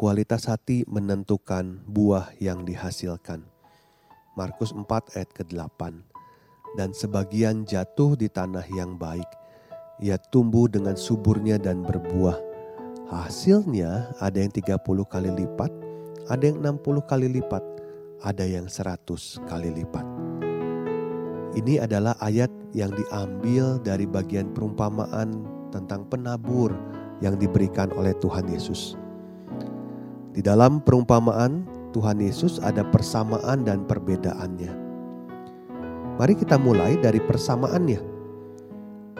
Kualitas hati menentukan buah yang dihasilkan. Markus 4 ayat ke-8. Dan sebagian jatuh di tanah yang baik. Ia tumbuh dengan suburnya dan berbuah. Hasilnya ada yang 30 kali lipat, ada yang 60 kali lipat, ada yang 100 kali lipat. Ini adalah ayat yang diambil dari bagian perumpamaan tentang penabur yang diberikan oleh Tuhan Yesus. Di dalam perumpamaan Tuhan Yesus ada persamaan dan perbedaannya. Mari kita mulai dari persamaannya.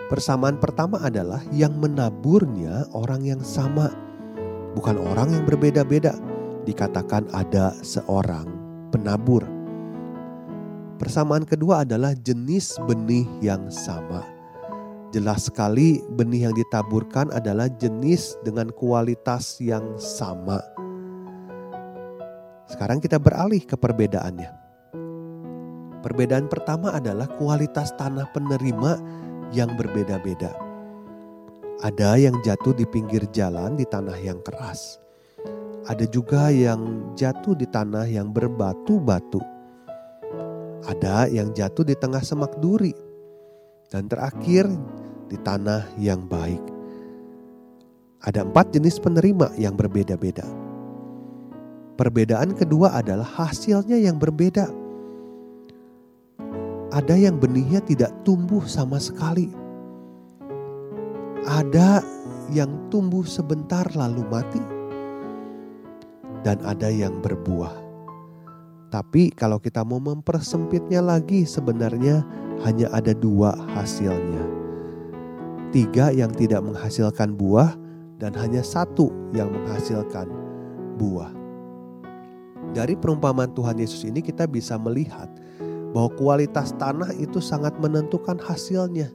Persamaan pertama adalah yang menaburnya orang yang sama, bukan orang yang berbeda-beda. Dikatakan ada seorang penabur. Persamaan kedua adalah jenis benih yang sama. Jelas sekali benih yang ditaburkan adalah jenis dengan kualitas yang sama sekarang kita beralih ke perbedaannya. Perbedaan pertama adalah kualitas tanah penerima yang berbeda-beda. Ada yang jatuh di pinggir jalan di tanah yang keras. Ada juga yang jatuh di tanah yang berbatu-batu. Ada yang jatuh di tengah semak duri. Dan terakhir di tanah yang baik. Ada empat jenis penerima yang berbeda-beda. Perbedaan kedua adalah hasilnya yang berbeda. Ada yang benihnya tidak tumbuh sama sekali. Ada yang tumbuh sebentar lalu mati. Dan ada yang berbuah. Tapi kalau kita mau mempersempitnya lagi sebenarnya hanya ada dua hasilnya. Tiga yang tidak menghasilkan buah dan hanya satu yang menghasilkan buah. Dari perumpamaan Tuhan Yesus ini kita bisa melihat bahwa kualitas tanah itu sangat menentukan hasilnya.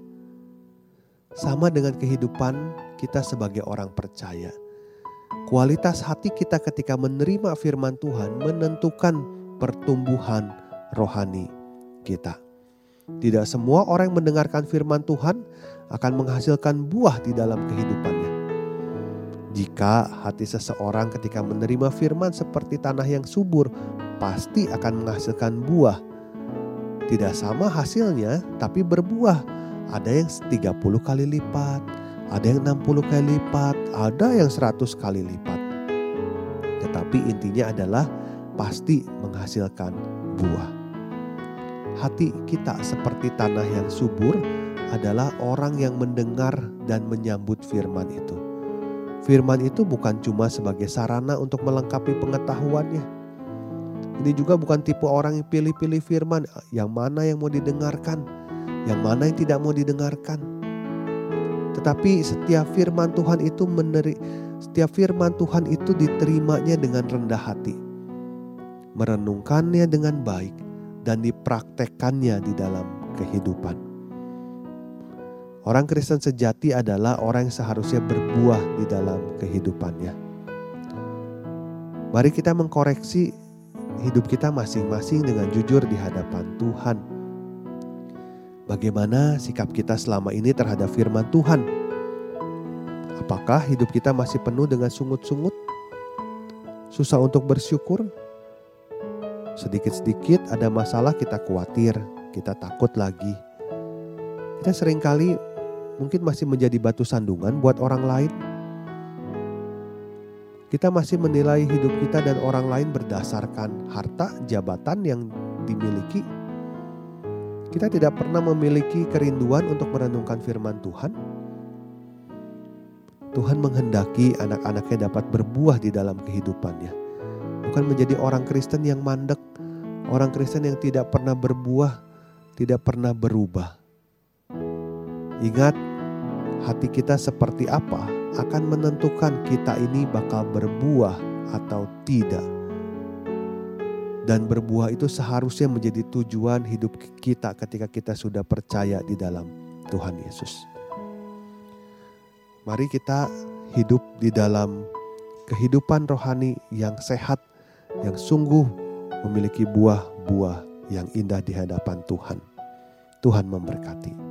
Sama dengan kehidupan kita sebagai orang percaya. Kualitas hati kita ketika menerima firman Tuhan menentukan pertumbuhan rohani kita. Tidak semua orang yang mendengarkan firman Tuhan akan menghasilkan buah di dalam kehidupannya. Jika hati seseorang ketika menerima firman seperti tanah yang subur, pasti akan menghasilkan buah. Tidak sama hasilnya, tapi berbuah. Ada yang 30 kali lipat, ada yang 60 kali lipat, ada yang 100 kali lipat. Tetapi intinya adalah pasti menghasilkan buah. Hati kita seperti tanah yang subur adalah orang yang mendengar dan menyambut firman itu. Firman itu bukan cuma sebagai sarana untuk melengkapi pengetahuannya. Ini juga bukan tipe orang yang pilih-pilih firman, yang mana yang mau didengarkan, yang mana yang tidak mau didengarkan. Tetapi setiap firman Tuhan itu meneri, setiap firman Tuhan itu diterimanya dengan rendah hati. Merenungkannya dengan baik dan dipraktekkannya di dalam kehidupan. Orang Kristen sejati adalah orang yang seharusnya berbuah di dalam kehidupannya. Mari kita mengkoreksi hidup kita masing-masing dengan jujur di hadapan Tuhan. Bagaimana sikap kita selama ini terhadap firman Tuhan? Apakah hidup kita masih penuh dengan sungut-sungut? Susah untuk bersyukur? Sedikit-sedikit ada masalah kita khawatir, kita takut lagi. Kita sering kali mungkin masih menjadi batu sandungan buat orang lain. Kita masih menilai hidup kita dan orang lain berdasarkan harta, jabatan yang dimiliki. Kita tidak pernah memiliki kerinduan untuk merenungkan firman Tuhan. Tuhan menghendaki anak-anaknya dapat berbuah di dalam kehidupannya. Bukan menjadi orang Kristen yang mandek, orang Kristen yang tidak pernah berbuah, tidak pernah berubah. Ingat, hati kita seperti apa akan menentukan kita ini bakal berbuah atau tidak. Dan berbuah itu seharusnya menjadi tujuan hidup kita ketika kita sudah percaya di dalam Tuhan Yesus. Mari kita hidup di dalam kehidupan rohani yang sehat, yang sungguh memiliki buah-buah yang indah di hadapan Tuhan. Tuhan memberkati.